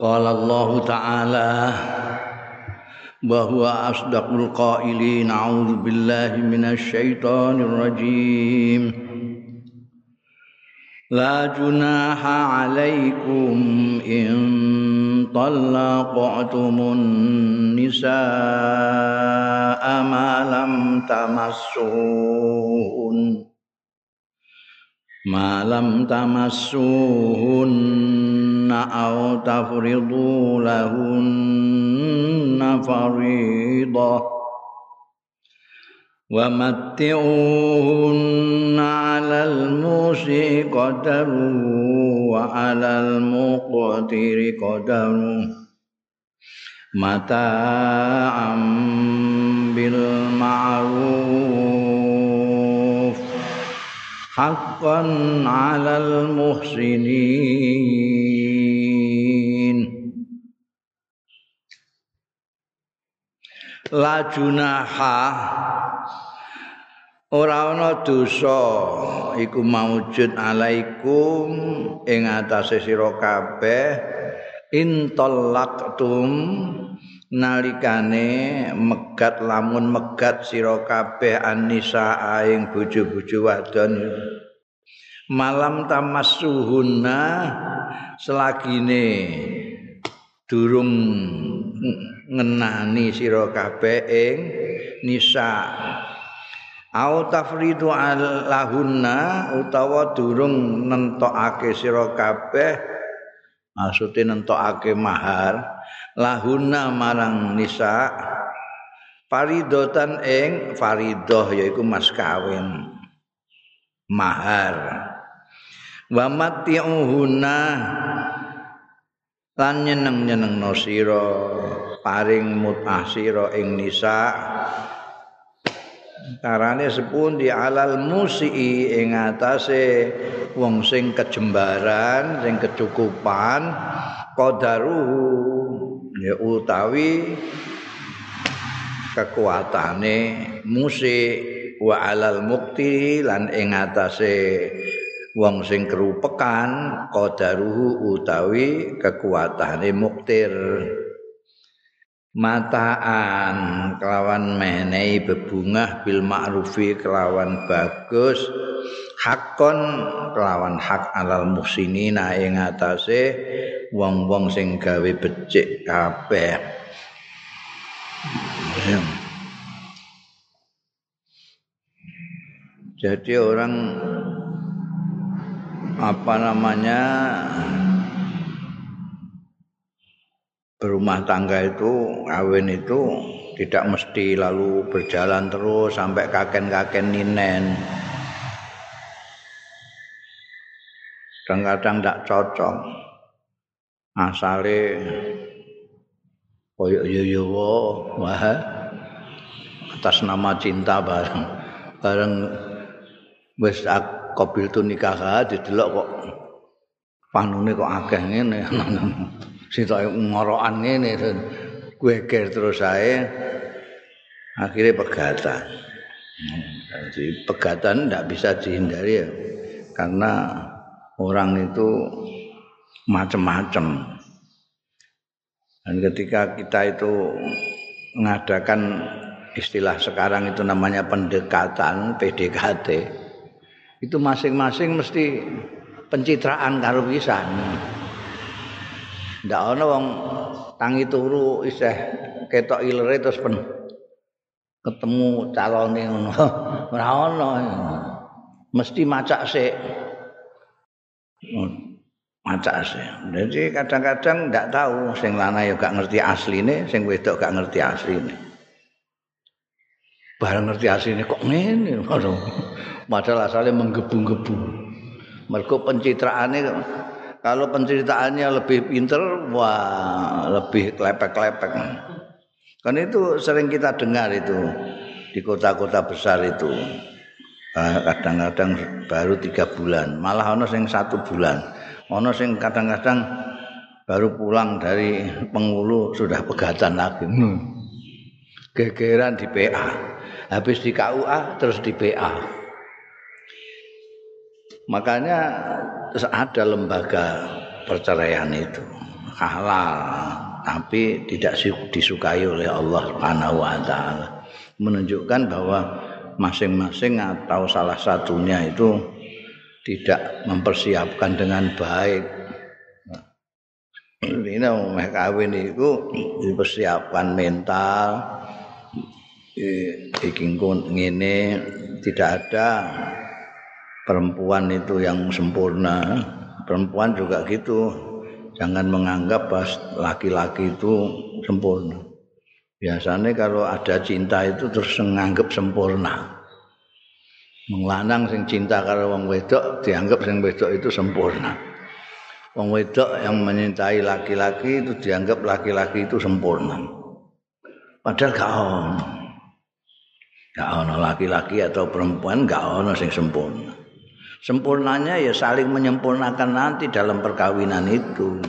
قال الله تعالى وهو أصدق القائلين أعوذ بالله من الشيطان الرجيم لا جناح عليكم إن طلقتم النساء ما malam tamassuhunna aw tafridu lahunna faridah wa matti'uhunna alal musi qadaru wa alal muqtiri qadaru mata'am bil ma'ruf. حقا على المحسنين la junaha ora ana dosa iku maujud alaikum ing atase sira kabeh intallaqtum nalikane megat lamun megat sira kabeh anisa ing bojo-bojo wadon. Malam tamassuhunna selagine durung ngenani sira kabeh ing nisa. Au tafridu lahunna utawa durung nentokake sira kabeh maksude nentokake mahar lahunna marang nisa faridotan ing faridoh yaiku mas kawin. Mahar. Wa mati'uhunna lan nyeneng-nyenengno sira paring mutah sira ing nisa carane sepundi alal musii ing atase wong sing kejembaran sing kecukupan qadaruhu ya utawi kekuatane musik wa alal mukti lan ing atase wong sing kerupekan qadaruhu utawi kekuatane muktir mataan kelawan menehi bebungah bil ma'rufi kelawan bagus. Hakon kelawan hak alal muhsinina ing atase wong-wong sing gawe becik kabeh. Jadi orang apa namanya berumah tangga itu kawin itu tidak mesti lalu berjalan terus sampai kaken-kaken ninen. Kadang-kadang tidak cocok. Asale koyo yo wah atas nama cinta bareng. Bareng wis kobil tu nikah didelok kok. Panune kok akeh ngene sitoke ngorokan ngene geger terus saya akhirnya pegatan. Jadi pegatan tidak bisa dihindari ya karena orang itu macam-macam dan ketika kita itu mengadakan istilah sekarang itu namanya pendekatan PDKT itu masing-masing mesti pencitraan karo pisan ndak ana wong tangi turu isih ketok ilere terus pen ketemu calone ngono. Ora ana. Mesti macak sik. Macak sik. Jadi kadang-kadang ndak tahu sing lanang ya gak ngerti asline sing wedok gak ngerti asline. Bareng ngerti asline kok ngene padahal asalnya menggebu-gebu. Mergo pencitraane kalau penceritaannya lebih pinter wah lebih klepek-klepek. Kan itu sering kita dengar itu di kota-kota besar itu. Kadang-kadang baru tiga bulan malah ono sing satu bulan. Ono sing kadang-kadang baru pulang dari pengulu sudah pegatan lagi. Gegeran di PA habis di KUA terus di PA makanya ada lembaga perceraian itu halal tapi tidak disukai oleh Allah Subhanahu wa taala. Menunjukkan bahwa masing-masing atau salah satunya itu tidak mempersiapkan dengan baik. Ini mau kawin itu dipersiapkan mental iki ngene tidak ada perempuan itu yang sempurna. Perempuan juga gitu. Jangan menganggap pas laki-laki itu sempurna. Biasanya kalau ada cinta itu terus menganggap sempurna. Menglanang sing cinta karo wong wedok dianggap sing wedok itu sempurna. Wong wedok yang menyintai laki-laki itu dianggap laki-laki itu sempurna. Padahal gak ono. Gak ono laki-laki atau perempuan gak ono sing sempurna. Sempurnanya ya saling menyempurnakan nanti dalam perkawinan itu.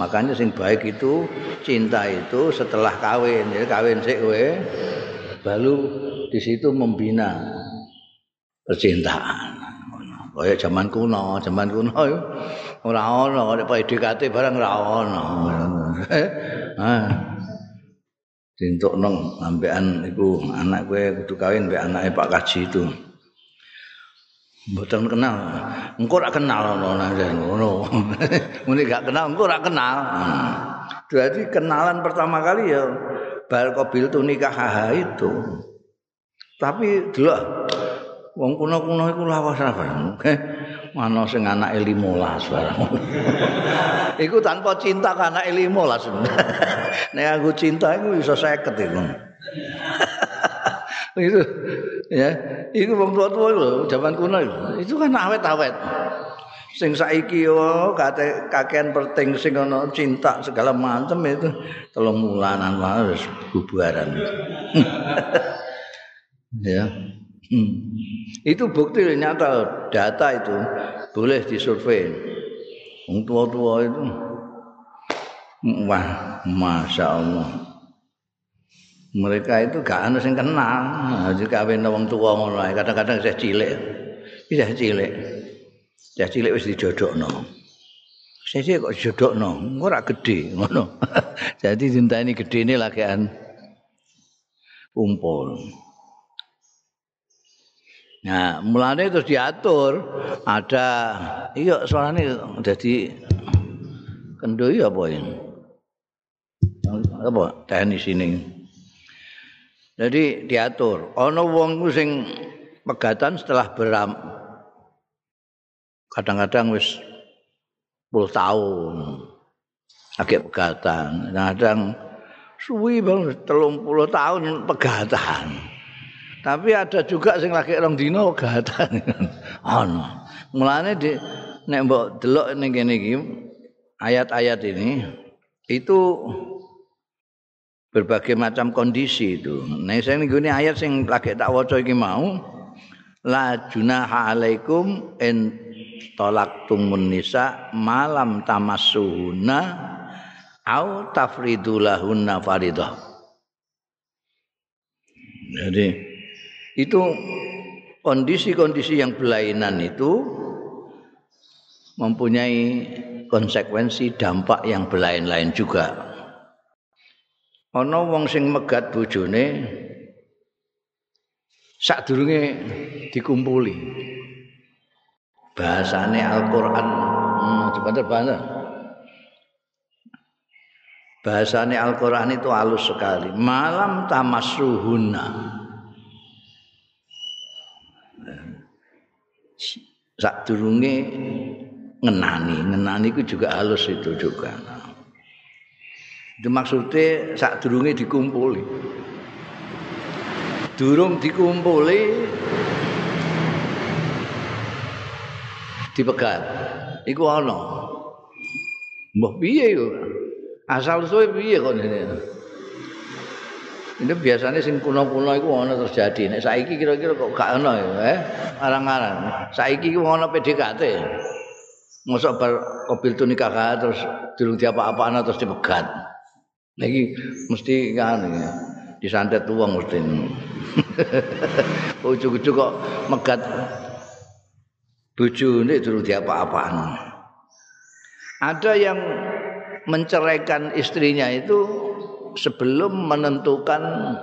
Makanya sing baik itu cinta itu setelah kawin, ya kawin sik baru di situ membina percintaan. Kaya zaman kuno, zaman kuno ora ono, nek PDKT barang ora dintuk nong ambekan iku anak kowe kudu kawin mbek anake Pak Kaji itu. Mboten kenal. Engko ora kenal ngono. Muni gak kenal, engko ora kenal. Jadi kenalan pertama kali ya bal kobil tu nikah itu. Tapi delok wong kuno-kuno iku lawas apa. Mana sing anake 15 barang. iku tanpa cinta kan anake 15. Nek aku cinta iku iso 50 iku. itu ya, iku wong tua-tua lho, zaman kuno itu. Itu kan awet-awet. Sing saiki yo kate kakean perting sing ana cinta segala macam itu telung mulanan wis bubaran. ya. Hmm. Itu bukti nyata data itu boleh disurvei. Wong tua-tua itu wah, masya Allah. Mereka itu gak ada yang kenal. Jadi kawin wong tua ngono kadang-kadang saya cilik. Saya cilik. Saya cilik wis dijodokno. Saya cilik kok dijodokno, ora gede ngono. Jadi cinta ini gede lagian kumpul. Nah, mulane terus diatur ada iya soalnya jadi kendoi apa ini? Apa teknis ini? Jadi diatur. Ono wong sing pegatan setelah beram kadang-kadang wis 10 tahun agak pegatan. Kadang suwi bang 30 tahun pegatan. Tapi ada juga sing lagi rong dino gatan. Ono. Mulane di nek mbok delok ning kene iki ayat-ayat ini itu berbagai macam kondisi itu. Nek sing nggone ayat sing lagi tak waca iki mau la junaha alaikum in talaqtumun nisa malam tamassuhuna au tafridulahunna faridah. Jadi itu kondisi-kondisi yang belainan itu mempunyai konsekuensi dampak yang belain-lain juga. Ana wong sing megat bojone sadurunge dikumpuli. Bahasane Al-Qur'an hmm, sebentar bahasa. Bahasane Al-Qur'an itu halus sekali. Malam tamassuhuna. sak durunge ngenani ngenani itu juga halus itu juga maksudnya sak durunge dikumpuli durung dikumpuli dipegat iku ana mbah piye yo asal suwe piye kok ini Ini biasanya sing kuno-kuno itu ono terjadi. Nek saiki kira-kira kok gak ono ya, eh? Arang-arang. Saiki ku ono PDKT. Mosok bar mobil tu nikah terus durung diapa-apaan terus dipegat. Lagi mesti kan ya. Disantet uang mesti. Ujuk-ujuk kok megat bojone durung diapa-apaan. Ada yang menceraikan istrinya itu sebelum menentukan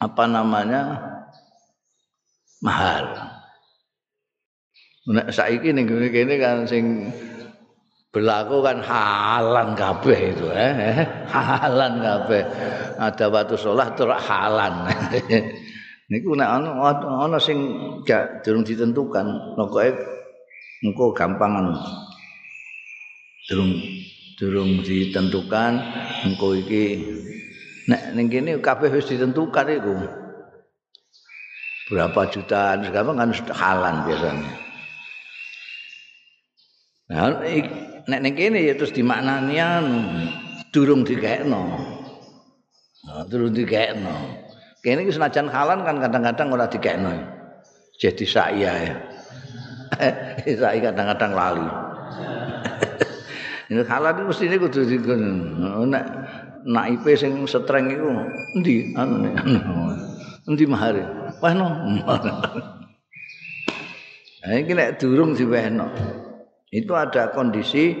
apa namanya mahar. Nek saiki ning kene kan sing berlaku kan halan kabeh itu eh? Halan kabeh. Ada waktu sholat terus halan. Niku nek ana ana sing gak durung ditentukan pokoke engko gampangan durung durung ditentukan engko iki nek ning kene kabeh wis ditentukan iku. Berapa jutaan sekarang kan halan biasanya. Nah, nek ning kene ya terus dimaknani anu durung dikekno. Nah, durung dikekno. Kene iki senajan halan kan kadang-kadang ora dikekno. Jadi saya ya. saya kadang-kadang lali. Ini halan itu mesti kudu dikon. Nek naipe sing setreng iku endi anu endi mahare? Wah no. Nah, ini nek durung diwehno. Itu ada kondisi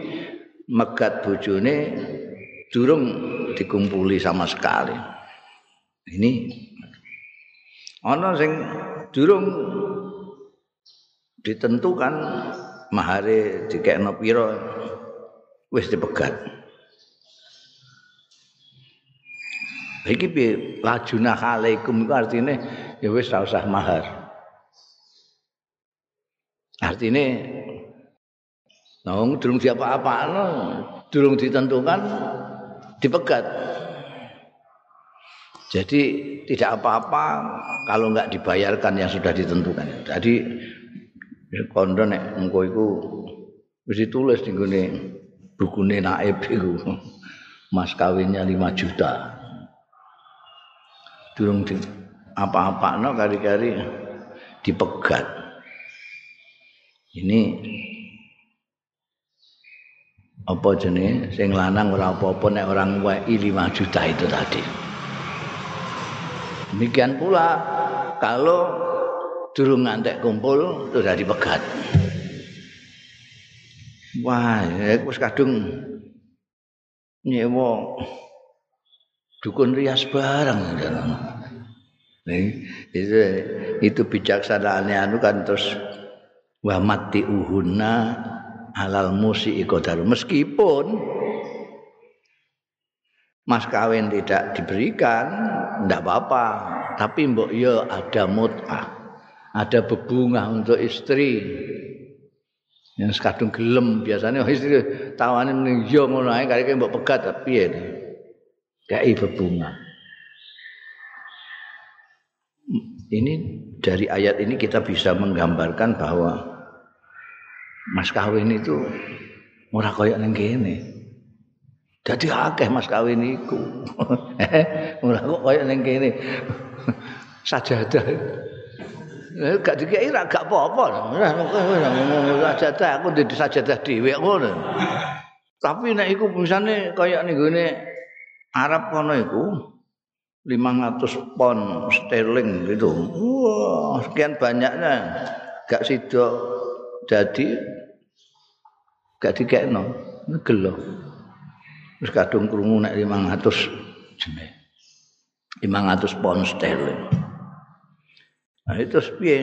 megat bojone durung dikumpuli sama sekali. Ini ana sing durung ditentukan mahare dikekno pira wis dipegat. Iki piye lajuna alaikum iku artine ya wis ora usah mahar. Artine Nah, durung diapa-apakno, durung ditentukan dipegat. Jadi tidak apa-apa kalau enggak dibayarkan yang sudah ditentukan. Jadi kondo nek engko iku wis ditulis ning gone bukune naib iku. Mas kawinnya 5 juta. Durung di apa-apakno kari-kari dipegat. Ini apa jenis sing lanang ora apa-apa nek orang wae 5 juta itu tadi. Demikian pula kalau durung ngantek kumpul sudah dipegat. Wah, aku wis kadung nyewa dukun rias barang. Itu itu bijaksanaannya anu kan terus wa mati uhuna halal musi ikodaru meskipun mas kawin tidak diberikan tidak apa-apa. Tapi mbok yo ada mut'ah ada bebungah untuk istri. Yang sekadung gelem biasanya istri tawanin ning yo ngono ae mbok pegat tapi ya kayak bebungah. Ini dari ayat ini kita bisa menggambarkan bahwa mas kawin itu ora kaya ning kene. Dadi akeh mas kawin iku. ora kok kaya ning kene. Sajadah. Gak dikeki ra gak apa-apa. Sajadah aku di sajadah dhewe ngono. Tapi nek iku misane kaya ning gone Arab kono iku 500 pon sterling gitu. Wah, sekian banyaknya. Gak sidok jadi gak dikekno gelo terus kadung krungu nek 500 jene 500 pound sterling. Nah itu piye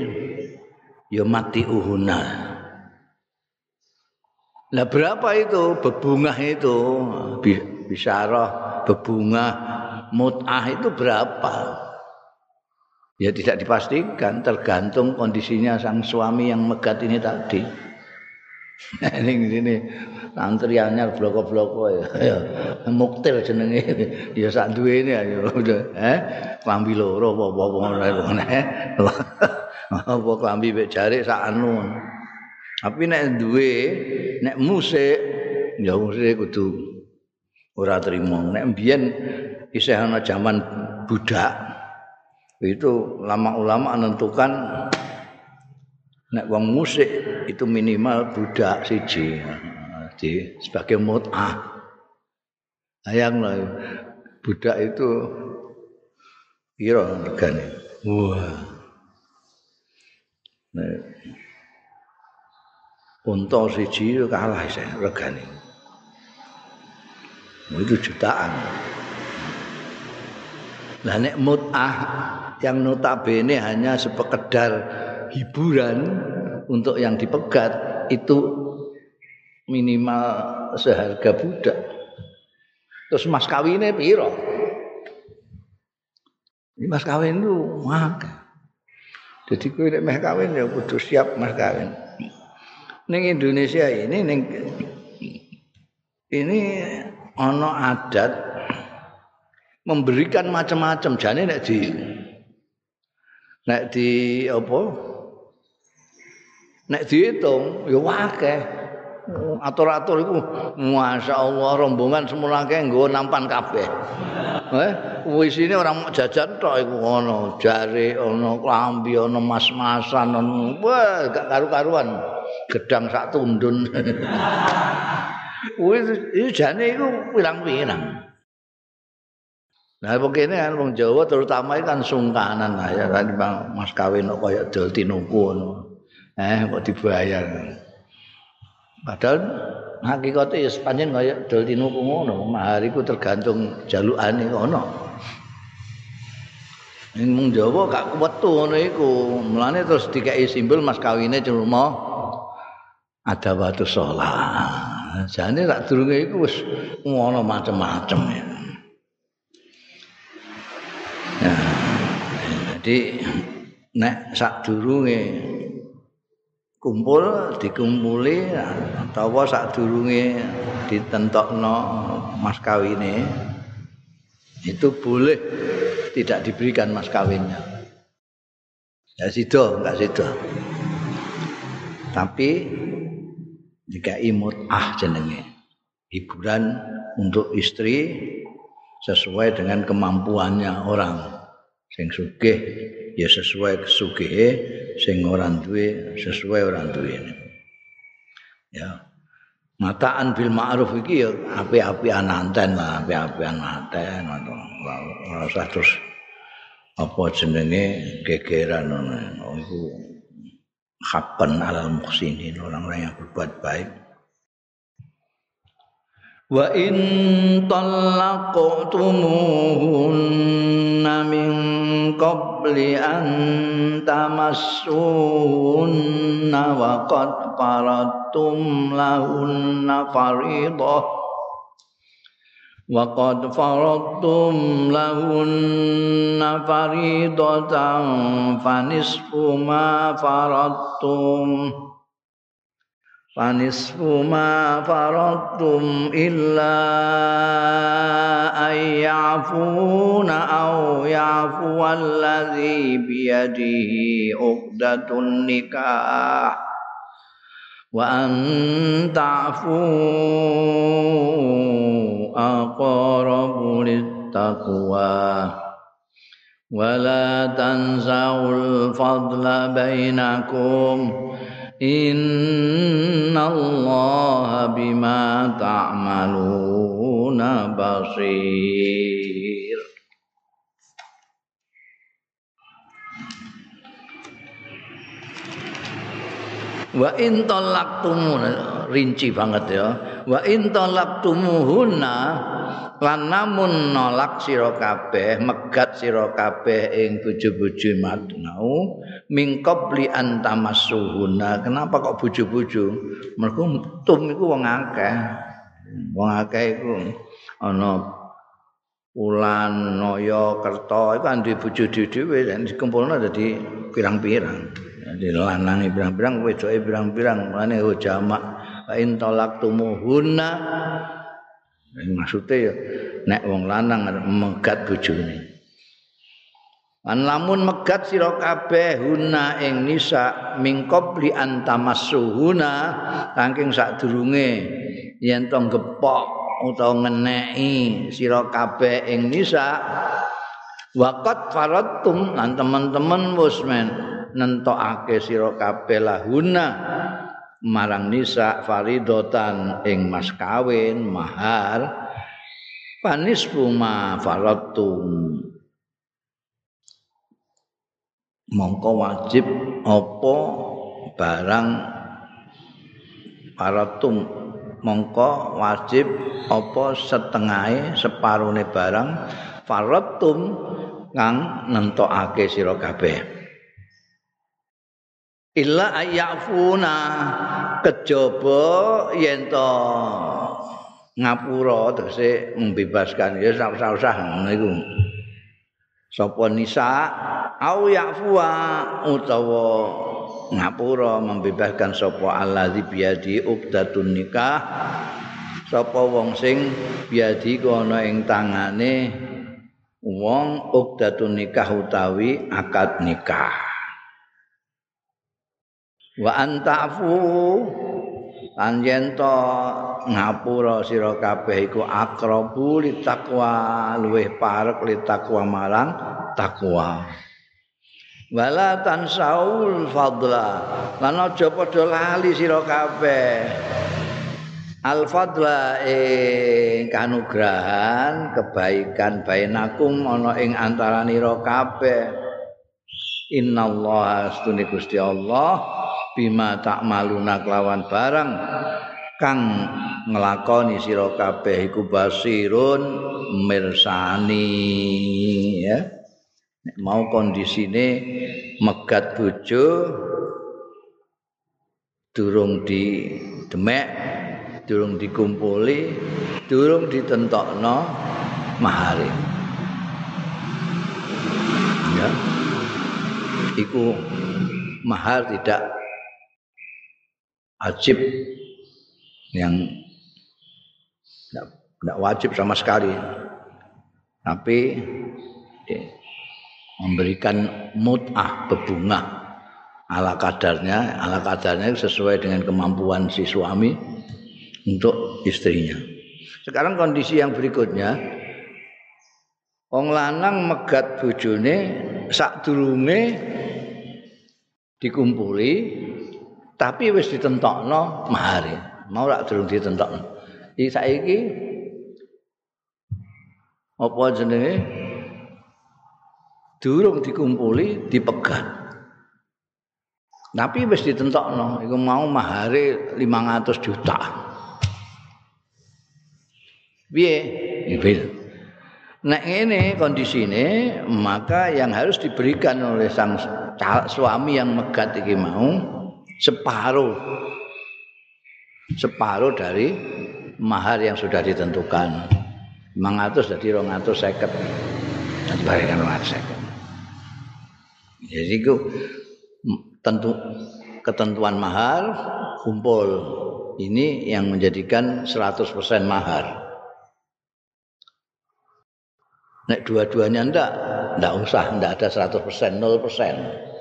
ya mati uhuna. Lah berapa itu bebungah itu? Bisyarah bebungah mut'ah itu berapa ya tidak dipastikan tergantung kondisinya sang suami yang megat ini tadi. Ini ini antriannya bloko-bloko ya. muktil jenenge. Ya sak duwe ini ya. Eh? Klambi loro apa-apa ngono apa klambi mek jare sak anu. Tapi nek duwe nek musik ya musik kudu ora trimo. Nek mbiyen isih ana jaman budak itu lama ulama menentukan nek wong musik itu minimal budak siji di sebagai mut'ah. Ayang lah budak itu kira regane. Wah. Nek unta siji kalah saya regane. Itu jutaan. Nah nek mut'ah yang notabene hanya sepekedar hiburan untuk yang dipegat itu minimal seharga budak. Terus mas kawinnya piro? Ini mas kawin itu maka. Jadi kowe nek meh kawin ya kudu siap mas kawin. Ning Indonesia ini ning ini ana adat memberikan macam-macam. Jane nek di nek di apa? Nek dihitung ya akeh. Atur-atur iku masyaallah rombongan semula akeh nggo nampan kabeh. Eh wis ini orang jajan tok iku ngono jare ana klambi ana mas-masan wah gak karu-karuan. Gedang sak tundun. Wis jane iku pirang-pirang Nah, begini kan, wong Jawa terutama kan sungkanan ya, kan bang mas kawin kok kayak dol tinuku, eh kok dibayar. Padahal hakikatnya ya sepanjang kayak dol tinuku ngono, mahar itu tergantung jalukane ngono. Ning wong Jawa gak tuh ngono iku, mulane terus dikai simbol mas kawinnya cuma ada batu sholat. Tak durunge iku wis ngono macam-macam ya. Jadi nek sak durunge kumpul dikumpuli atau sak durunge ditentokno mas kawine itu boleh tidak diberikan mas kawinnya. Ya sido enggak sido tapi jika imut ah jenenge hiburan untuk istri sesuai dengan kemampuannya orang. Sing sugih ya sesuai kesugihe sing ora duwe sesuai ora duwe ya. Mataan bil ma'ruf iki ya api-apian anten lah api-apian anten ora usah terus apa jenenge gegeran ngono. Iku hakkan alal muhsinin orang-orang yang berbuat baik wa in talaqtumuhunna min qabli an tamassunna wa qad faradtum lahunna faridah wa qad faradtum lahunna faridatan fanisfu ma faradtum فنصف ما فرضتم إلا أن يعفون أو يعفو الذي بيده عقدة النكاح وأن تعفوا أقرب للتقوى ولا تنزعوا الفضل بينكم innallaha bima ta'maluna basir wa in talaqtumuna rinci banget ya. Wa in talaqtumuhunna lan namun nolak sira kabeh megat sira kabeh ing bojo-bojo madnau mingkop li antamassuhuna kenapa kok bojo-bojo? Mergo tum iku wong akeh. Wong akeh iku ana ulan noyo kerto iku andi bojo dhewe dan dikumpulna dadi pirang-pirang jadi lanang pirang-pirang wedoke pirang-pirang mane jamak. In tolak tumuhunna maksudnya ya nek wong lanang megat bojone. An lamun megat sira kabeh huna ing nisa mingkop li antamassuhuna saking sadurunge yen to gepok utawa ngeneki sira kabeh ing nisa waqat faradtum lan teman-teman wis nentokake sira kabeh lahuna marang nisa faridotan ing mas kawin mahar panis puma faratum mongko wajib apa barang faratum mongko wajib apa setengahe separone barang faratum kang nentokake sira kabeh illa ayafuna kejaba yen to ngapura tegese membebaskan. Ya sak usah ngono iku sapa nisa? Au yafua utawa ngapura membebaskan sapa allazi biadi uqdatun nikah. Sapa wong sing biadi ana ing tangane wong uqdatun nikah utawi akad nikah wa antafu lan yen to ngapura sira kabeh iku akrabu li takwa luweh parek li takwa marang takwa wala tansaul fadla lan aja padha lali sira kabeh. Al fadla ing kanugrahan kebaikan bainakum ana ing antaranira kabeh. Innallaha astune Gusti Allah bima tak maluna kelawan barang kang ngelakoni sira kabeh iku basirun mirsani ya. Nek mau kondisine megat bojo durung di demek durung dikumpuli durung ditentokno mahari. Ya. Iku mahar tidak wajib yang tidak wajib sama sekali. Tapi memberikan mut'ah bebunga. Ala kadarnya ala kadarnya sesuai dengan kemampuan si suami untuk istrinya. Sekarang kondisi yang berikutnya. Wong lanang megat bojone sak durunge dikumpuli tapi wis ditentokno mahare mau rak durung ditentokno. Iki saiki apa jenenge? Durung dikumpuli dipegat. Tapi wis ditentokno iku mau mahare 500 juta. Piye? Iki Nah ini kondisi maka yang harus diberikan oleh sang suami yang megat iki mau separuh. Separuh dari mahar yang sudah ditentukan. 500 jadi 200 seket dan diberikan 200 seket jadi itu tentu ketentuan mahar kumpul. Ini yang menjadikan 100% mahar. Nek dua-duanya ndak, ndak usah, ndak ada 100%, 0%.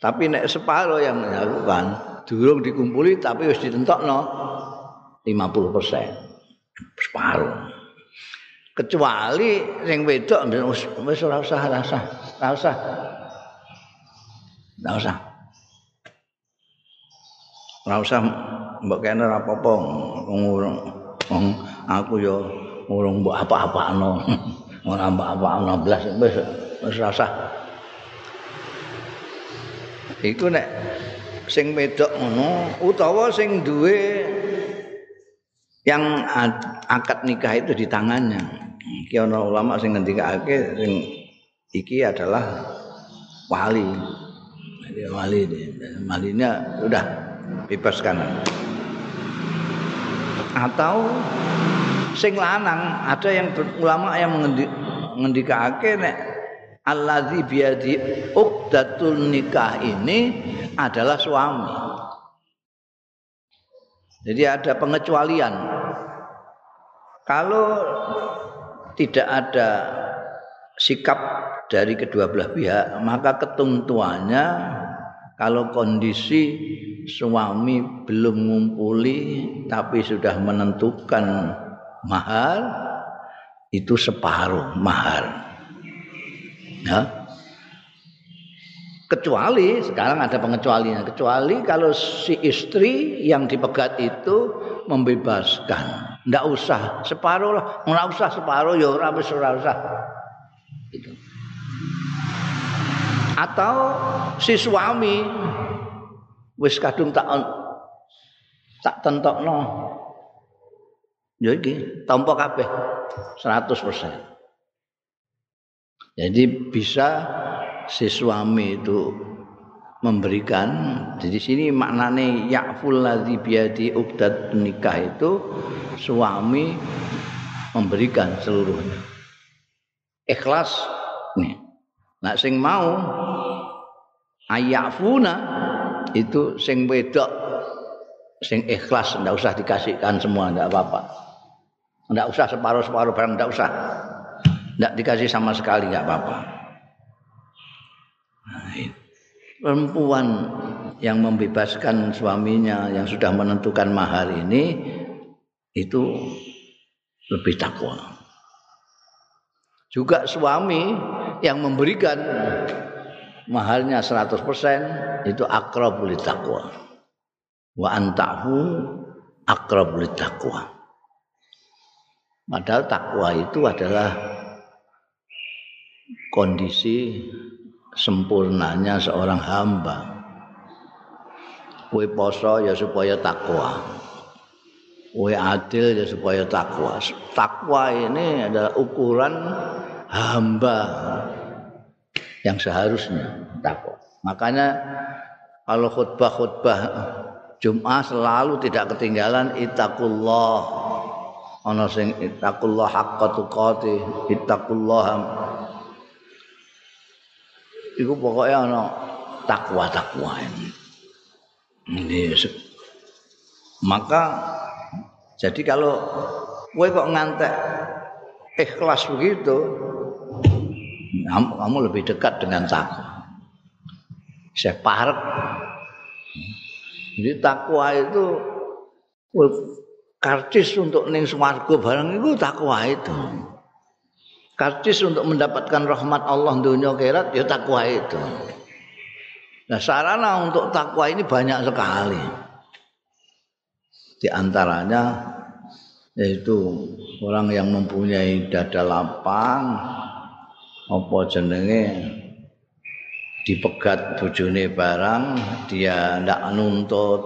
Tapi nek separuh yang melakukan durung dikumpuli tapi wis ditentokno 50%. Separuh. Kecuali sing wedok wis ora usah, ora usah, ora usah. Ora usah. Ora usah mbok kene ora apa-apa wong aku ya urung mbok apa-apano. Ora apa-apano blas wis wis ora usah. Iku nek sing wedok ngono utawa sing duwe yang akad nikah itu di tangannya. Iki ana ulama sing ngendikake sing iki adalah wali. Jadi wali walinya udah bebaskan. Atau sing lanang ada yang ulama yang mengendikake nek allazi biadi uqdatul nikah ini adalah suami. Jadi ada pengecualian. Kalau tidak ada sikap dari kedua belah pihak, maka ketentuannya kalau kondisi suami belum ngumpuli tapi sudah menentukan mahar itu separuh mahar. Ya. Kecuali sekarang ada pengecualian. Kecuali kalau si istri yang dipegat itu membebaskan. Ndak usah separuh lah. Nggak usah separuh ya ora wis ora usah. Gitu. Atau si suami wis kadung tak tak tentokno Ya iki tampa kabeh 100%. Jadi bisa si suami itu memberikan jadi sini maknane ya'ful ladzi biadi uqdad nikah itu suami memberikan seluruhnya. Ikhlas. Nih. Nah sing mau ayafuna itu sing wedok sing ikhlas. Ndak usah dikasihkan semua ndak apa-apa. Ndak usah separuh-separuh barang ndak usah ndak dikasih sama sekali nggak apa-apa nah, perempuan yang membebaskan suaminya yang sudah menentukan mahar ini itu lebih takwa. Juga suami yang memberikan maharnya 100% itu akrabul takwa. Wa antahu akrabul takwa. Padahal takwa itu adalah kondisi sempurnanya seorang hamba. Kue poso ya supaya takwa. Kue adil ya supaya takwa. Takwa ini adalah ukuran hamba yang seharusnya takwa. Makanya kalau khutbah-khutbah Jum'ah selalu tidak ketinggalan itakullah ana sing itakullah haqqa tuqati itakullah iku pokoknya ana takwa-takwa ini. Maka jadi kalau kowe kok ngantek ikhlas begitu kamu lebih dekat dengan takwa. Saya parek. Jadi takwa itu karcis untuk ning swarga barang itu takwa itu. Karcis untuk mendapatkan rahmat Allah dunia akhirat ya takwa itu. Nah, sarana untuk takwa ini banyak sekali. Di antaranya yaitu orang yang mempunyai dada lapang apa jenenge dipegat bojone barang dia ndak nuntut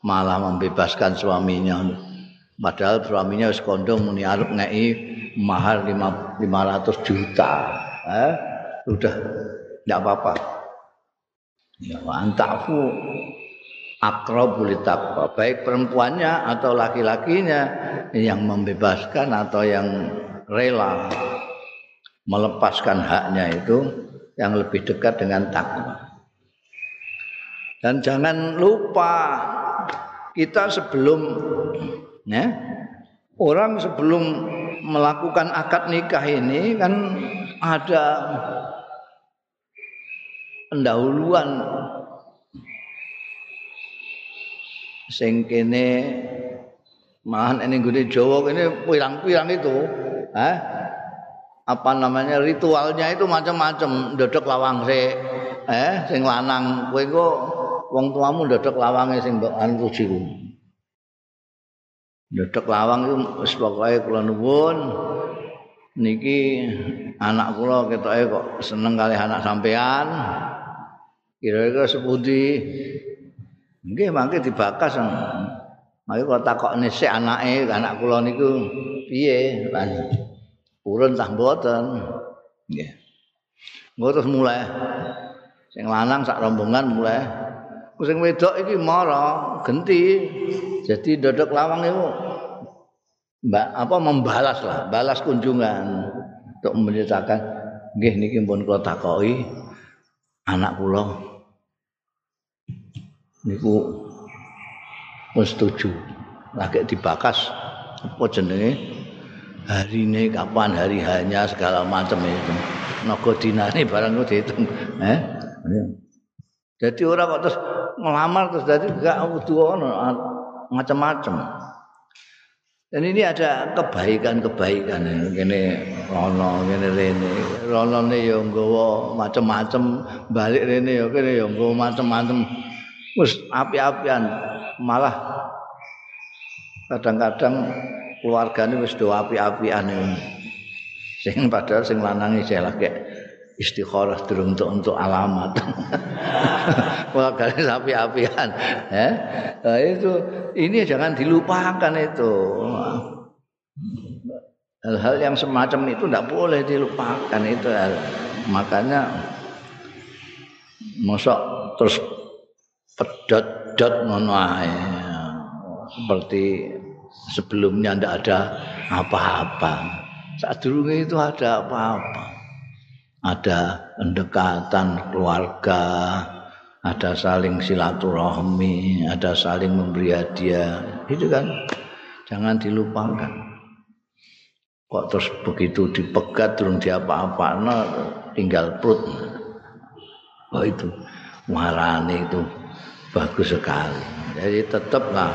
malah membebaskan suaminya padahal suaminya wis kondong muni arep ngeki mahar 500 juta. Eh, sudah tidak apa-apa. Ya, antafu akrabul taqwa, baik perempuannya atau laki-lakinya yang membebaskan atau yang rela melepaskan haknya itu yang lebih dekat dengan takwa. Dan jangan lupa kita sebelum ya, orang sebelum melakukan akad nikah ini kan ada pendahuluan. Sing kene malahan ini gede Jawa ini pirang-pirang itu eh apa namanya ritualnya itu macam-macam. Dodok lawang se eh sing lanang. Kowe engko wong tuamu dodok lawange sing mbok anu Dodok lawang itu pokoke kula nuwun niki anak kula ketoke kok seneng kali anak sampean. Kira-kira sepundi? Nggih mangke dibakas. Mangke kok takokne sik anake anak kula niku piye urun tah mboten. Nggih. Engko terus mulai sing lanang sak rombongan mulai sing wedok iki mara genti jadi dodok lawang itu mbak apa membalas lah balas kunjungan. Untuk menceritakan nggih niki pun kula takoki anak kula. Niku pun setuju lagi dibakas apa jenenge? Hari ini kapan hari hanya segala macam itu. Naga dinane barang itu dihitung eh jadi orang kok terus ngelamar terus jadi gak kudu ono macam-macam. Dan ini ada kebaikan-kebaikan ini rono ngene rene. Rono ne yo nggawa macam-macam, balik rene yo kene yo nggawa macam-macam. Wis api-apian malah kadang-kadang keluargane wis do api-apian sing padahal sing lanang isih lagi istikharah durung untuk alamat. Wah kali api-apian, ya. Nah, itu ini jangan dilupakan itu. hal-hal yang semacam itu tidak boleh dilupakan itu makanya mosok terus pedot-dot ngono seperti sebelumnya tidak ada apa-apa saat dulu itu ada apa-apa ada pendekatan keluarga ada saling silaturahmi ada saling memberi hadiah. Itu kan? Jangan dilupakan. Kok terus begitu dipegat terus diapa-apa nah, tinggal perut. Oh itu. Warane itu bagus sekali. Jadi tetaplah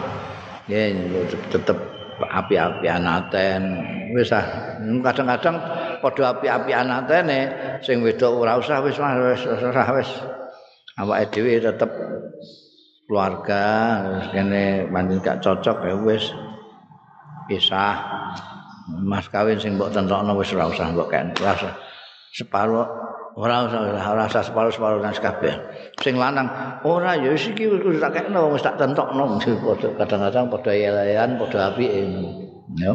ya tetap api-api anaten. Wis ah kadang-kadang padha api-api anatene sing wedok ora usah wis wis wis awake dhewe tetep keluarga kene pancen gak cocok ya wis. Pisah mas kawin sing mbok tentokno wis ora usah mbok ora usah separo ora ora usah separo-separo nang kabeh sing lanang ora ya wis iki wis tak kekno wis tak tentokno. Kadang-kadang padha yelayan padha apike. Ya.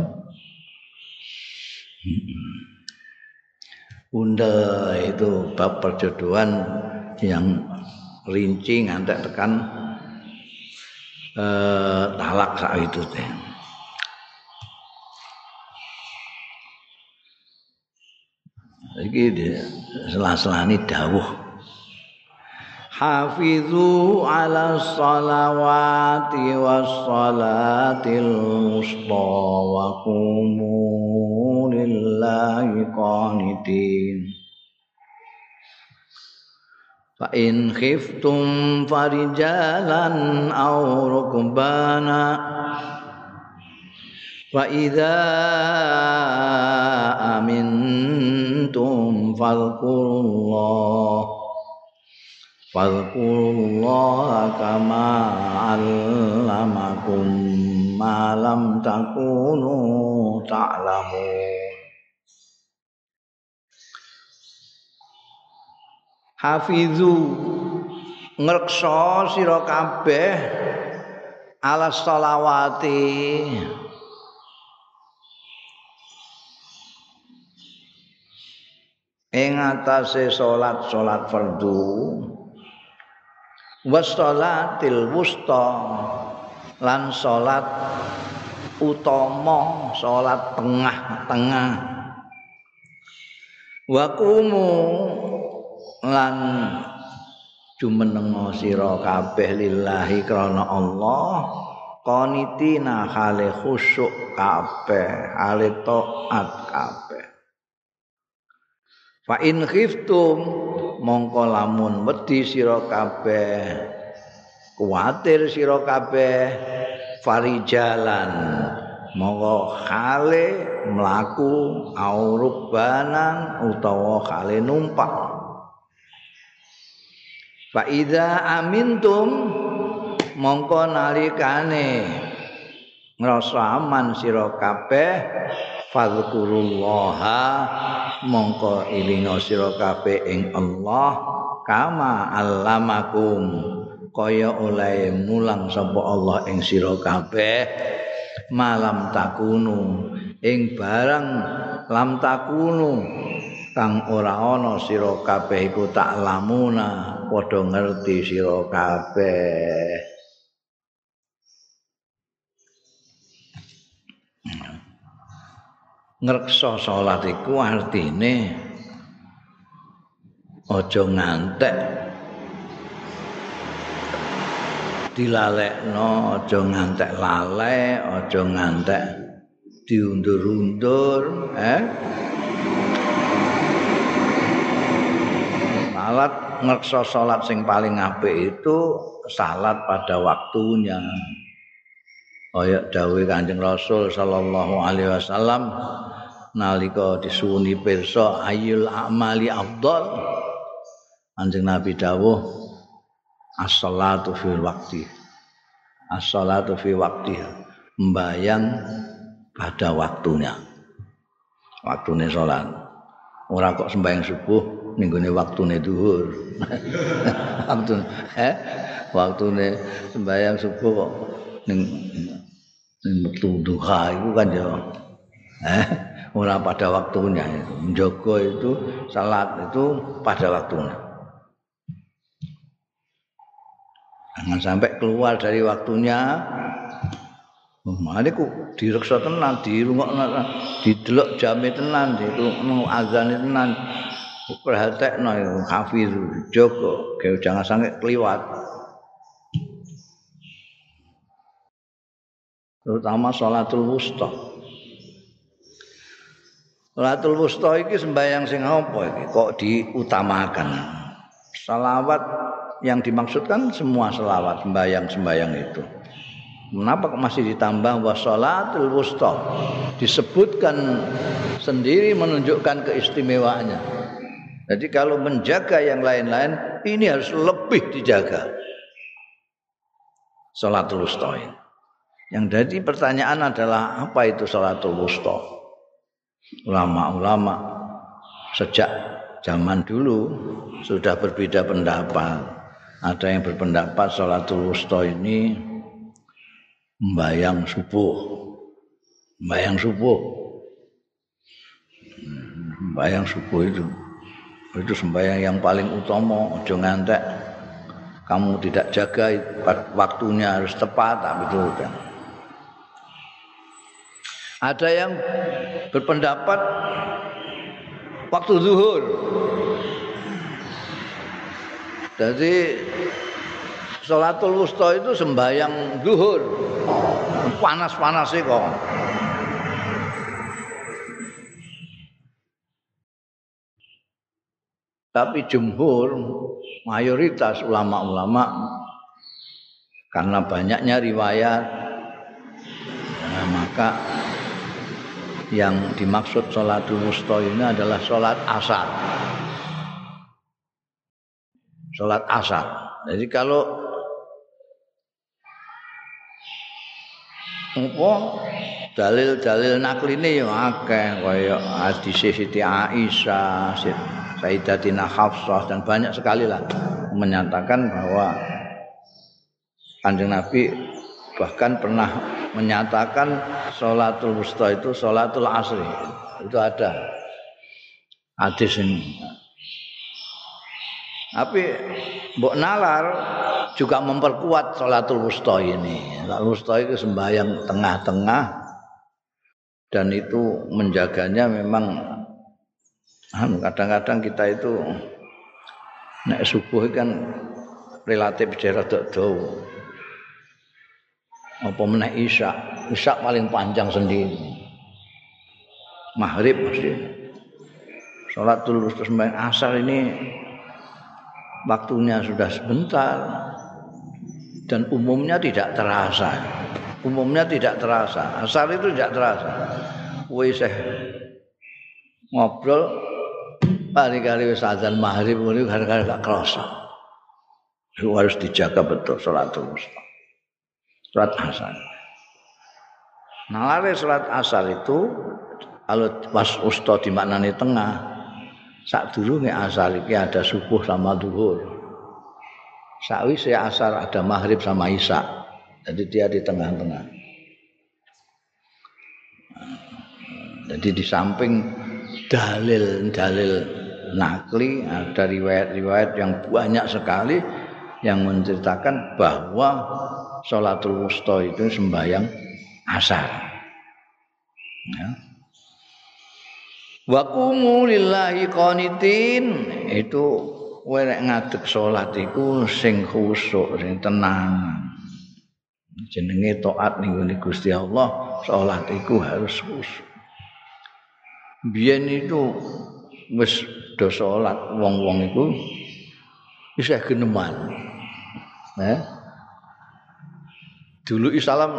Bunda itu bab perjodohan yang rinci ngantek tekan eh, talak saat itu teh. Iki selah-selani dawuh. Hafizu ala salawati was salatil musta wa qumu lillahi qanitin. Fa in khiftum farijalan aw rukbana Wa idza amintum fadhkurullah Fadhkurullah kama 'allamakum ma lam takunu ta'lamun. Hafizu ngreksa sira kabeh ala sholawati ing atase salat-salat fardu. Wassalatil wusta. Lan salat utama salat tengah-tengah wa kumu lan jumenenga sira kabeh lillahi krana Allah qanitina hale khusyuk kabeh hale taat kabeh fa in khiftum mongko lamun wedi sira kabeh kuwatir sira kabeh farijalan mongko hale mlaku aurubanan utawa hale numpak. Fa iza amintum mongko nalikane ngrasa aman sira kabeh fadzkurullaha mongko ilinga sira kabeh ing Allah kama allamakum kaya oleh mulang sapa Allah ing sira kabeh malam takunu ing barang lam takunu kang ora ana sira kabeh iku tak lamuna padha ngerti sira kabeh ngreksa salat iku artine aja ngantek dilalekno aja ngantek lale aja ngantek diundur-undur eh salat ngreksa salat sing paling apik itu salat pada waktunya. Kaya dawuh Kanjeng Rasul sallallahu alaihi wasallam nalika disuwuni pirsa ayyul amali afdal. Kanjeng Nabi dawuh as-salatu fil waqti. As-salatu fi waqtiha. Mbayang pada waktunya. Waktunya salat. Ora kok sembahyang subuh ninggone waktune dhuwur. Waktu eh waktune sembahyang subuh kok ning metu duha iku kan ya. Eh ora pada waktunya itu. Menjogo itu salat itu pada waktunya. Jangan sampai keluar dari waktunya. Oh, Mane ku direksa tenan, dirungokno, didelok jame tenan, itu azan tenan. Perhatekno hafiz jogo, jangan sampai keliwat. Terutama sholatul wusta. Sholatul wusta iki sembahyang sing apa iki kok diutamakan. Salawat yang dimaksudkan semua selawat sembahyang-sembahyang itu. Kenapa masih ditambah sholatul wusta? Disebutkan sendiri menunjukkan keistimewaannya. Jadi kalau menjaga yang lain-lain ini harus lebih dijaga. Sholatul wusta ini. Yang jadi pertanyaan adalah apa itu salatul wusta? Ulama-ulama sejak zaman dulu sudah berbeda pendapat. Ada yang berpendapat salatul wusta ini membayang subuh. Membayang subuh. Membayang subuh itu itu sembahyang yang paling utama, ojo ngantek kamu tidak jaga waktunya harus tepat itu kan. Ada yang berpendapat waktu zuhur. Jadi Salatul Wusta itu sembahyang zuhur. Panas-panas sih kok. Tapi jumhur mayoritas ulama-ulama karena banyaknya riwayat nah, maka yang dimaksud sholatul wusta ini adalah sholat asar. Sholat asar. Jadi kalau apa dalil-dalil nakline ya akeh kaya hadis Siti Aisyah, Sayyidatina Hafsah dan banyak sekali lah menyatakan bahwa Kanjeng Nabi bahkan pernah menyatakan sholatul wusta itu sholatul asri. Itu ada hadis ini. Tapi Mbok Nalar juga memperkuat sholatul wusta ini. Sholatul wusta itu sembahyang tengah-tengah dan itu menjaganya memang anu, kadang-kadang kita itu nek subuh kan relatif jarak jauh apa meneh isya? Isya paling panjang sendiri. Maghrib mesti sholat dulu terus main asar ini waktunya sudah sebentar. Dan umumnya tidak terasa. Umumnya tidak terasa. Asar itu tidak terasa. Wis ngobrol kali-kali wis azan maghrib ini gara-gara gak kerasa. Harus dijaga betul sholat terus surat asar. Nalare surat asar itu kalau pas usta dimaknani tengah, sak durunge asar iki ada subuh sama duhur. Sakwise asar ada maghrib sama isya. Jadi dia di tengah-tengah. Jadi di samping dalil-dalil nakli ada riwayat-riwayat yang banyak sekali yang menceritakan bahwa sholatul wusta itu sembahyang asar. Ya. Wa qumu lillahi qanitin itu kowe nek ngadeg salat iku sing khusuk, sing tenang. Jenenge taat ning Gusti Allah, salat iku harus khusuk. Biyen itu wis do salat wong-wong iku isih geneman. Ya. dulu salam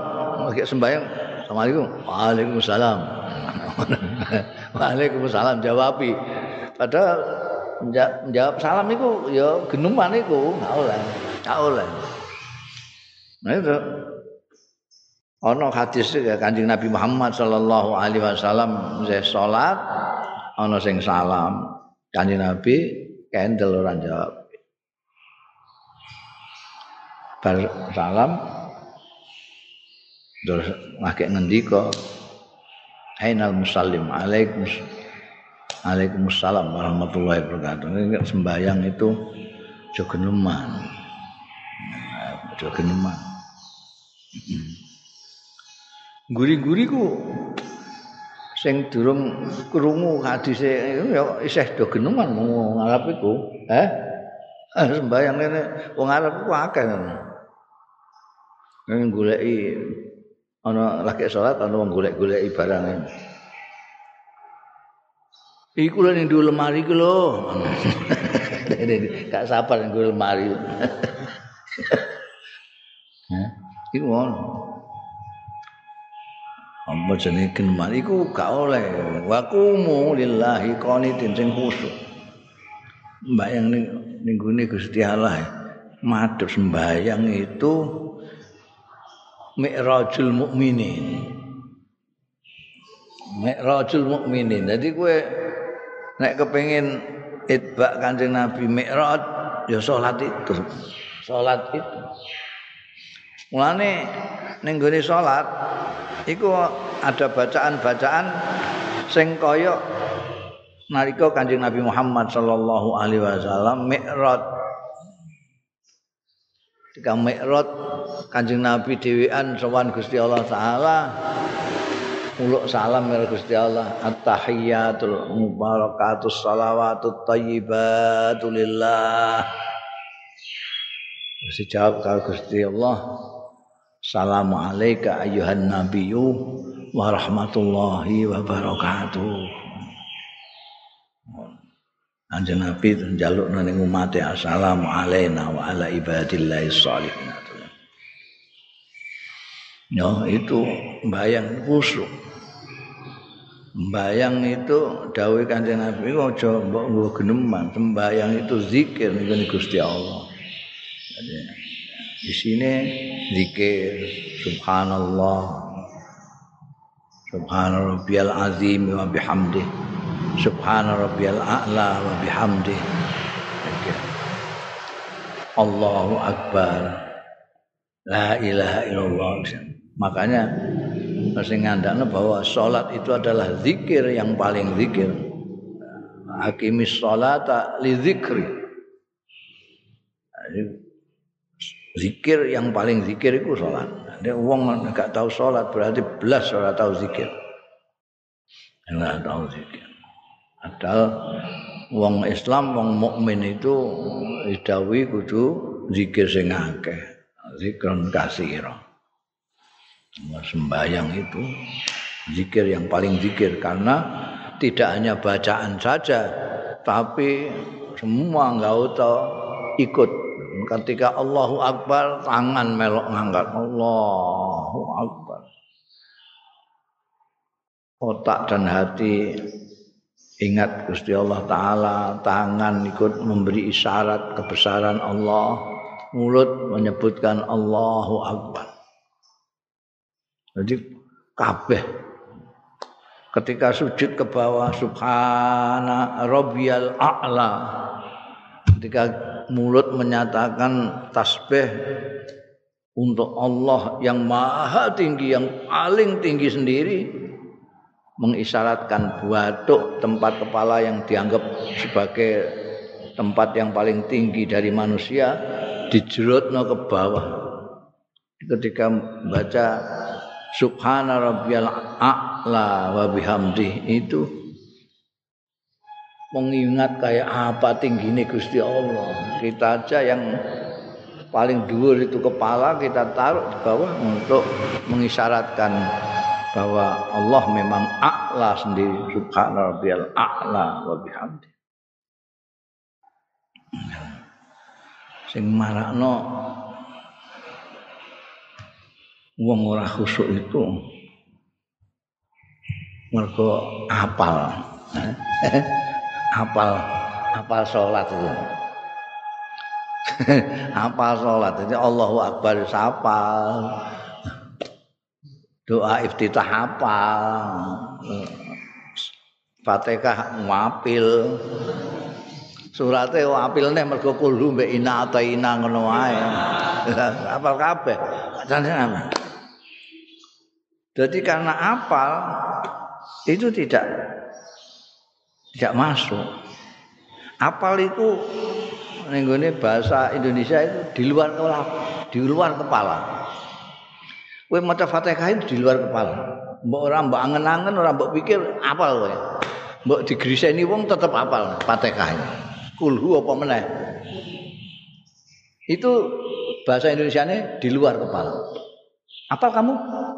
lagi sembahyang. Assalamualaikum. Waalaikumsalam. Waalaikumsalam jawabi. Padahal menjawab salam itu ya genuman itu nggak oleh nggak oleh. Nah itu. Ono hadis ya kanjeng Nabi Muhammad sallallahu alaihi wasallam saya salat ono sing salam. Kanjeng Nabi kendel orang jawab bar salam terus ngake ngendika Ainal musallim alaikum Waalaikumsalam warahmatullahi wabarakatuh. Ini sembahyang itu jogeneman. Jogeneman. Guri-guri ku sing durung krungu hadise ya isih jogeneman wong Arab iku, eh? Sembahyang ngene wong Arab ku akeh. Nang goleki ana lagi salat ana wong golek-goleki barang. Iku lho ning lemari ku lho. Gak sabar ning lemari. Hah? Iku ngono. Apa jenenge geneman iku gak oleh. Wa qumu lillahi qanitin sing khusyuk. Mbayang ning ning Gusti Allah. Madhep sembayang itu Mi'rajul mukminin. Mi'rajul mukminin. Jadi kowe nek kepengin itba Kanjeng Nabi Mi'raj ya salat itu. Salat itu. Mulane ning gone salat ada bacaan-bacaan sing kaya nalika Kanjeng Nabi Muhammad sallallahu alaihi wasallam Mi'raj. Ketika Mi'raj Kanjeng Nabi dhewean sowan Gusti Allah taala Muluk salam ya Gusti Allah. At-tahiyyatul mubarakatus salawatut tayyibatu lillah. Mesti jawab kalau Gusti Allah. Assalamu alayka ayuhan nabiyyu wa rahmatullahi wa barakatuh Anjing Nabi njaluk nang umat assalamu alayna wa ala ibadillahi sholihin Ya itu bayang khusyuk Sembayang itu dawuh Kanjeng Nabi aja mbok nggo geneman, sembayang itu zikir niku Gusti Allah. Di sini zikir subhanallah Subhana rabbiyal azim wa bihamdi Subhana rabbiyal a'la wa bihamdi Allahu akbar La ilaha illallah Makanya sing ngandakno bahwa salat itu adalah zikir yang paling zikir. Hakimis salata li zikri. Zikir yang paling zikir itu salat. Dia uang gak tahu salat berarti belas ora tahu zikir. Enggak tahu zikir. Padahal wong Islam, wong mukmin itu idawi kudu zikir sing akeh. Zikron kasira. sembahyang itu zikir yang paling zikir karena tidak hanya bacaan saja tapi semua anggota ikut ketika Allahu Akbar tangan melok ngangkat Allahu Akbar otak dan hati ingat Gusti Allah taala tangan ikut memberi isyarat kebesaran Allah mulut menyebutkan Allahu Akbar. Jadi kabeh. Ketika sujud ke bawah subhana rabbiyal a'la. Ketika mulut menyatakan tasbih untuk Allah yang maha tinggi yang paling tinggi sendiri mengisyaratkan batuk tempat kepala yang dianggap sebagai tempat yang paling tinggi dari manusia dijerutno ke bawah ketika membaca Subhana rabbiyal a'la wa bihamdi itu mengingat kayak apa tingginya Gusti Allah. Kita aja yang paling dhuwur itu kepala kita taruh di bawah untuk mengisyaratkan bahwa Allah memang a'la sendiri. Subhana rabbiyal a'la wa bihamdi. Sing marakno wong ora khusuk itu mergo apal. Apal apal salat itu. Apal salat jadi Allahu akbar sapal doa iftitah apal Fatihah ngapil. Surate wapilne mergo kulhu mbek ina ta ina ngono wae. Apal kabeh? Jane Jadi karena apal itu tidak tidak masuk. Apal itu nenggone bahasa Indonesia itu di luar kepala, di luar kepala. Kowe maca Fatihah itu di luar kepala. Mbok ora mbok angen-angen ora mbok pikir apal kowe. Mbok digriseni wong tetep apal Fatihah. Kulhu apa meneh. Itu bahasa Indonesia di luar kepala. Apal kamu?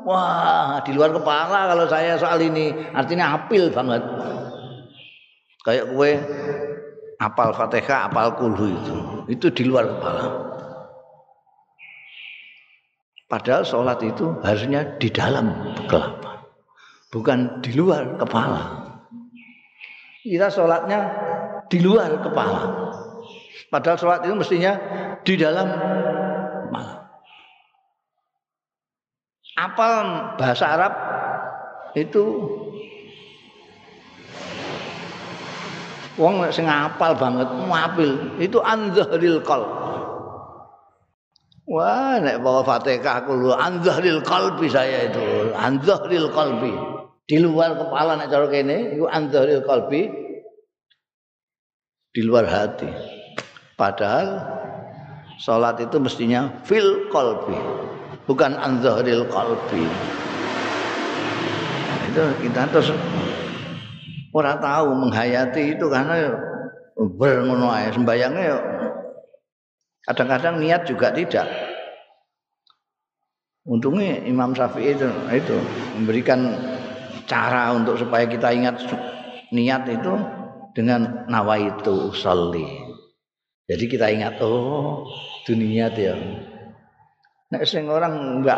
Wah, di luar kepala kalau saya soal ini artinya apil banget. Kayak kue apal Fatihah, apal kulhu itu. Itu di luar kepala. Padahal sholat itu harusnya di dalam kelapa. Bukan di luar kepala. Kita sholatnya di luar kepala. Padahal sholat itu mestinya di dalam kepala. Apal bahasa Arab itu wong sing ngapal banget ngapil itu anzahril qal wah nek bawa fatihah kulo anzahril qalbi saya itu. Anzahril qalbi. Di luar kepala nek cara kene iku anzahril qalbi. Di luar hati. Padahal salat itu mestinya fil qalbi. Bukan anzahril qalbi. Itu kita terus ora tahu menghayati itu karena ber ngono ae. Sembayangnya ya kadang-kadang niat juga tidak. Untungnya Imam Syafi'i itu itu memberikan cara untuk supaya kita ingat niat itu dengan nawaitu usolli jadi kita ingat oh itu niat ya. Nek sing orang enggak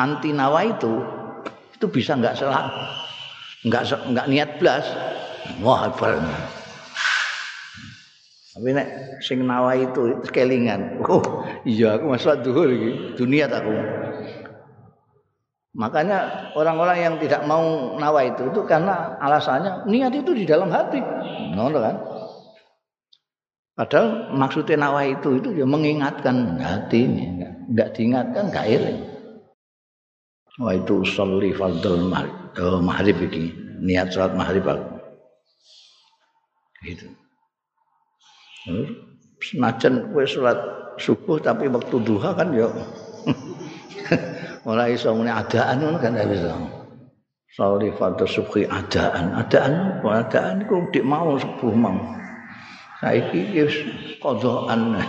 anti nawaitu itu bisa enggak salah enggak enggak niat blas. Wah hebat tapi nek sing nawa itu kelingan oh iya aku masalah duhur iki. Dunia aku makanya orang-orang yang tidak mau nawa itu itu karena alasannya niat itu di dalam hati. Ngono kan? Padahal maksudnya nawa itu itu ya mengingatkan hati ini enggak diingatkan enggak ilang Wah itu sholli fardul maghrib, oh, maghrib ini niat sholat maghrib aku. Gitu. Senajan kowe sholat subuh tapi waktu duha kan ya ora iso muni adaan kan ora iso. Sholli fardhu subhi adaan. Adaan adaan iku dik mau subuh mau. Saiki wis qadaan.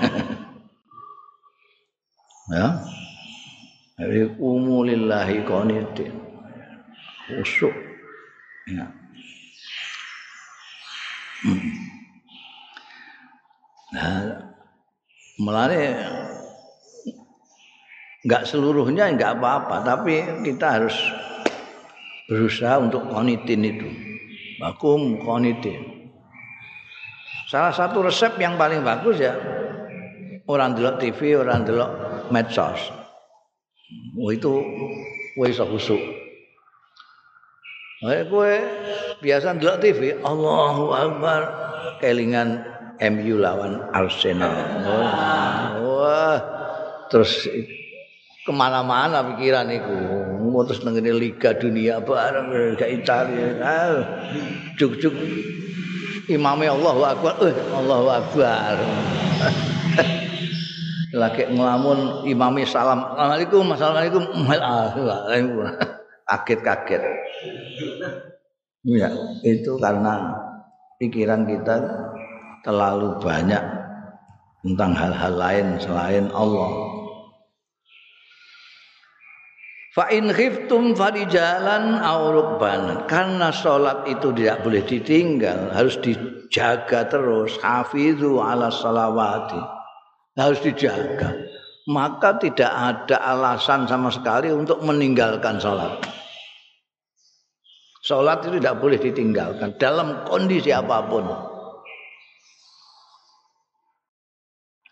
ya. Dari umulillahi qanitin. Khusyuk. Ya. Hmm. Nah, melane enggak seluruhnya enggak apa-apa, tapi kita harus berusaha untuk qanitin itu. Bakum qanitin. Salah satu resep yang paling bagus ya orang delok TV, orang delok medsos. Oh itu kowe iso kowe biasa ndelok TV, Allahu Akbar kelingan MU lawan Arsenal. Wah, terus kemana-mana pikiran itu. Terus nengene Liga Dunia bareng gak Italia. Ah, juk-juk imamnya Allahu Akbar. Eh, Allahu Akbar. lagi ngelamun imami salam assalamualaikum assalamualaikum kaget-kaget ya itu karena pikiran kita terlalu banyak tentang hal-hal lain selain Allah Fa in khiftum farijalan aw. Karena salat itu tidak boleh ditinggal, harus dijaga terus. Hafizu ala salawati harus dijaga. Maka tidak ada alasan sama sekali untuk meninggalkan sholat. Sholat itu tidak boleh ditinggalkan dalam kondisi apa pun.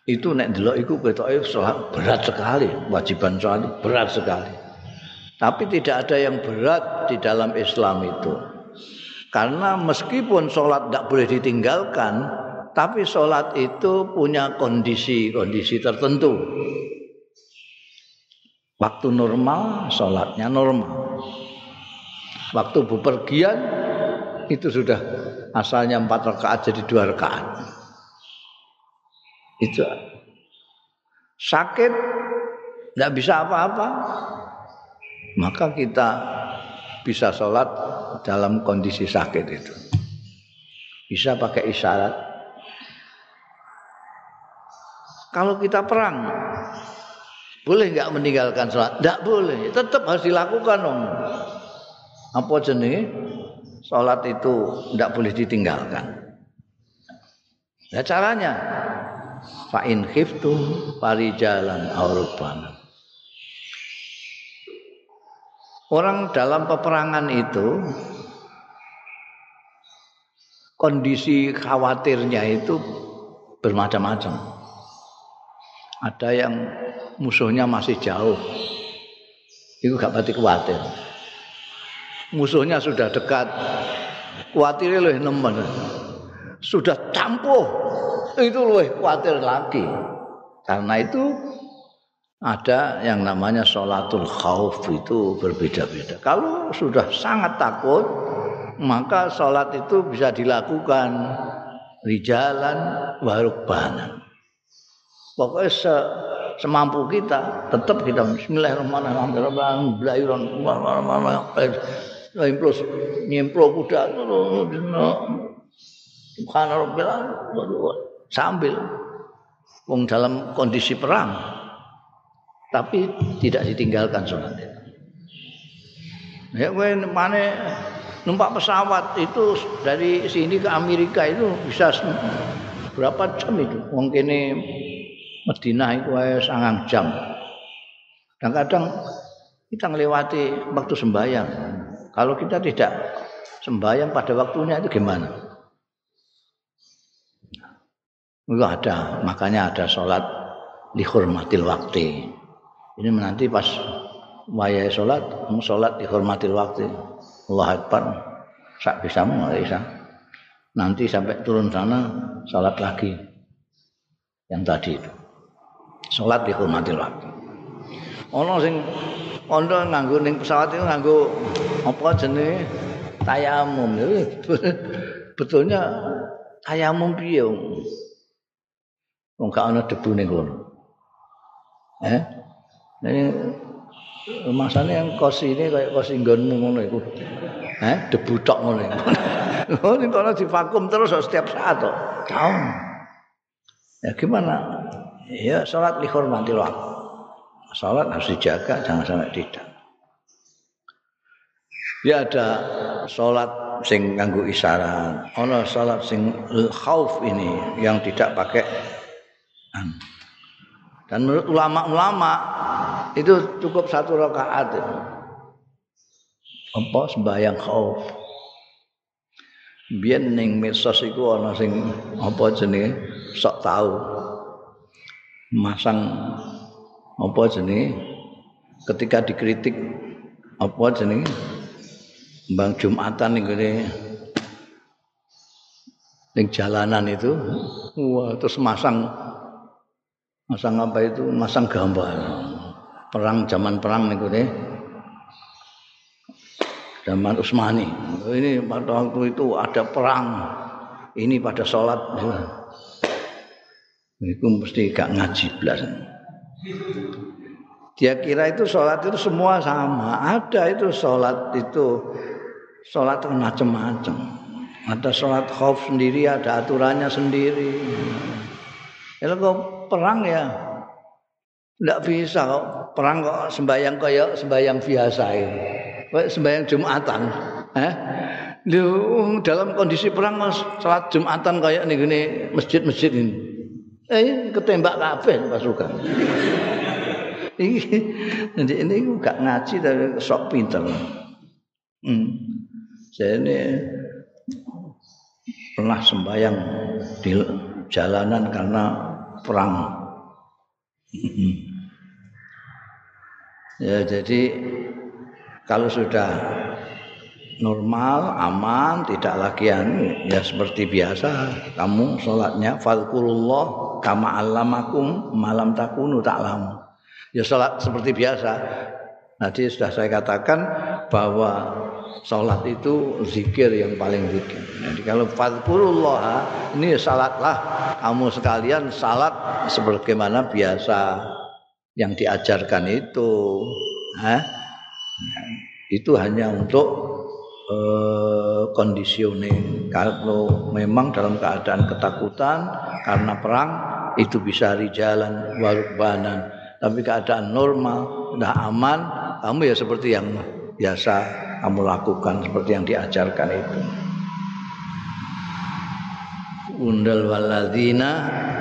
Itu nek delok iku ketoke sholat berat sekali, wajiban sholat berat sekali. Tapi tidak ada yang berat di dalam Islam itu. Karena meskipun sholat tidak boleh ditinggalkan, tapi sholat itu punya kondisi-kondisi tertentu. Waktu normal, sholatnya normal. waktu bepergian itu sudah asalnya empat rakaat jadi dua rakaat itu sakit tidak bisa apa-apa maka kita bisa sholat dalam kondisi sakit itu bisa pakai isyarat kalau kita perang boleh nggak meninggalkan sholat? Tidak boleh, tetap harus dilakukan dong. Apa jenis? Sholat itu tidak boleh ditinggalkan. Ya caranya, fa'in khiftum parijalan aurubana. Orang dalam peperangan itu kondisi khawatirnya itu bermacam-macam. Ada yang musuhnya masih jauh. Itu gak pati khawatir. Musuhnya sudah dekat. Khawatirnya lebih nemen. Sudah campuh. Itu lebih khawatir lagi. Karena itu ada yang namanya sholatul khauf itu berbeda-beda. Kalau sudah sangat takut, maka sholat itu bisa dilakukan rijalan warukbanan. Pokoknya se semampu kita tetap kita Bismillahirrahmanirrahim Nyemplos nyemplo kuda sambil wong dalam kondisi perang tapi tidak ditinggalkan sholat. Ya gue mana numpak pesawat itu dari sini ke Amerika itu bisa berapa jam itu? Mungkin ini Madinah itu aja sangat jam. Kadang-kadang kita melewati waktu sembahyang. Kalau kita tidak sembahyang pada waktunya itu gimana? Itu ada, makanya ada sholat dihormatil waktu. Ini nanti pas wayai sholat, sholat dihormatil waktu. Allah Akbar, sak bisa bisa. Nanti sampai turun sana, sholat lagi. Yang tadi itu salat dihormati waktu. Ana sing ana nganggo ning pesawat itu nganggo apa jenenge tayamum. Betulnya tayamum piye? Wong gak ana debu ning kono. Eh? Ini masane yang kos ini kayak kos inggonmu ngono iku. Eh, debu tok ngono. Oh, ning kono divakum terus setiap saat kok. Ya gimana? ya sholat lihormatil waktu sholat harus dijaga jangan sampai tidak ya ada sholat sing nganggu isyarat ono sholat sing khauf ini yang tidak pakai dan menurut ulama-ulama itu cukup satu rakaat apa? Sembahyang khauf. Biar ning medsos iku ana sing apa jenenge? Sok tahu masang apa jenenge? Ketika dikritik apa jenenge? Bang Jumatan ning ning jalanan itu. Wah terus masang masang apa itu masang gambar perang zaman perang nih gini zaman Utsmani ini pada waktu itu ada perang ini pada sholat itu mesti gak ngaji belas. Dia kira itu sholat itu semua sama. Ada itu sholat itu sholat macam-macam. Ada sholat khauf sendiri, ada aturannya sendiri. Kalau kok perang ya tidak bisa kok perang kok sembahyang kayak sembahyang biasa ini. Sembahyang Jumatan. Eh? dalam kondisi perang sholat Jumatan kayak ini masjid-masjid ini. Eh ketembak kabeh pasukan. Iki jadi ini gak ngaji tapi sok pinter. Hmm. Jadi pernah sembahyang di jalanan karena perang. ya jadi kalau sudah normal, aman, tidak lagi ya seperti biasa. Kamu sholatnya fadkurullah kama alamakum malam takunu ta'lamu. Ya sholat seperti biasa. Nanti sudah saya katakan bahwa salat itu zikir yang paling zikir. Jadi kalau fadkurullah ini salatlah kamu sekalian salat sebagaimana biasa yang diajarkan itu. Hah? Itu hanya untuk uh. Kalau memang dalam keadaan ketakutan karena perang itu bisa di jalan warbanan. Tapi keadaan normal, udah aman, kamu ya seperti yang biasa kamu lakukan seperti yang diajarkan itu. Undal waladina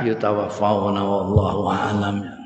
yutawaffawna wallahu a'lam.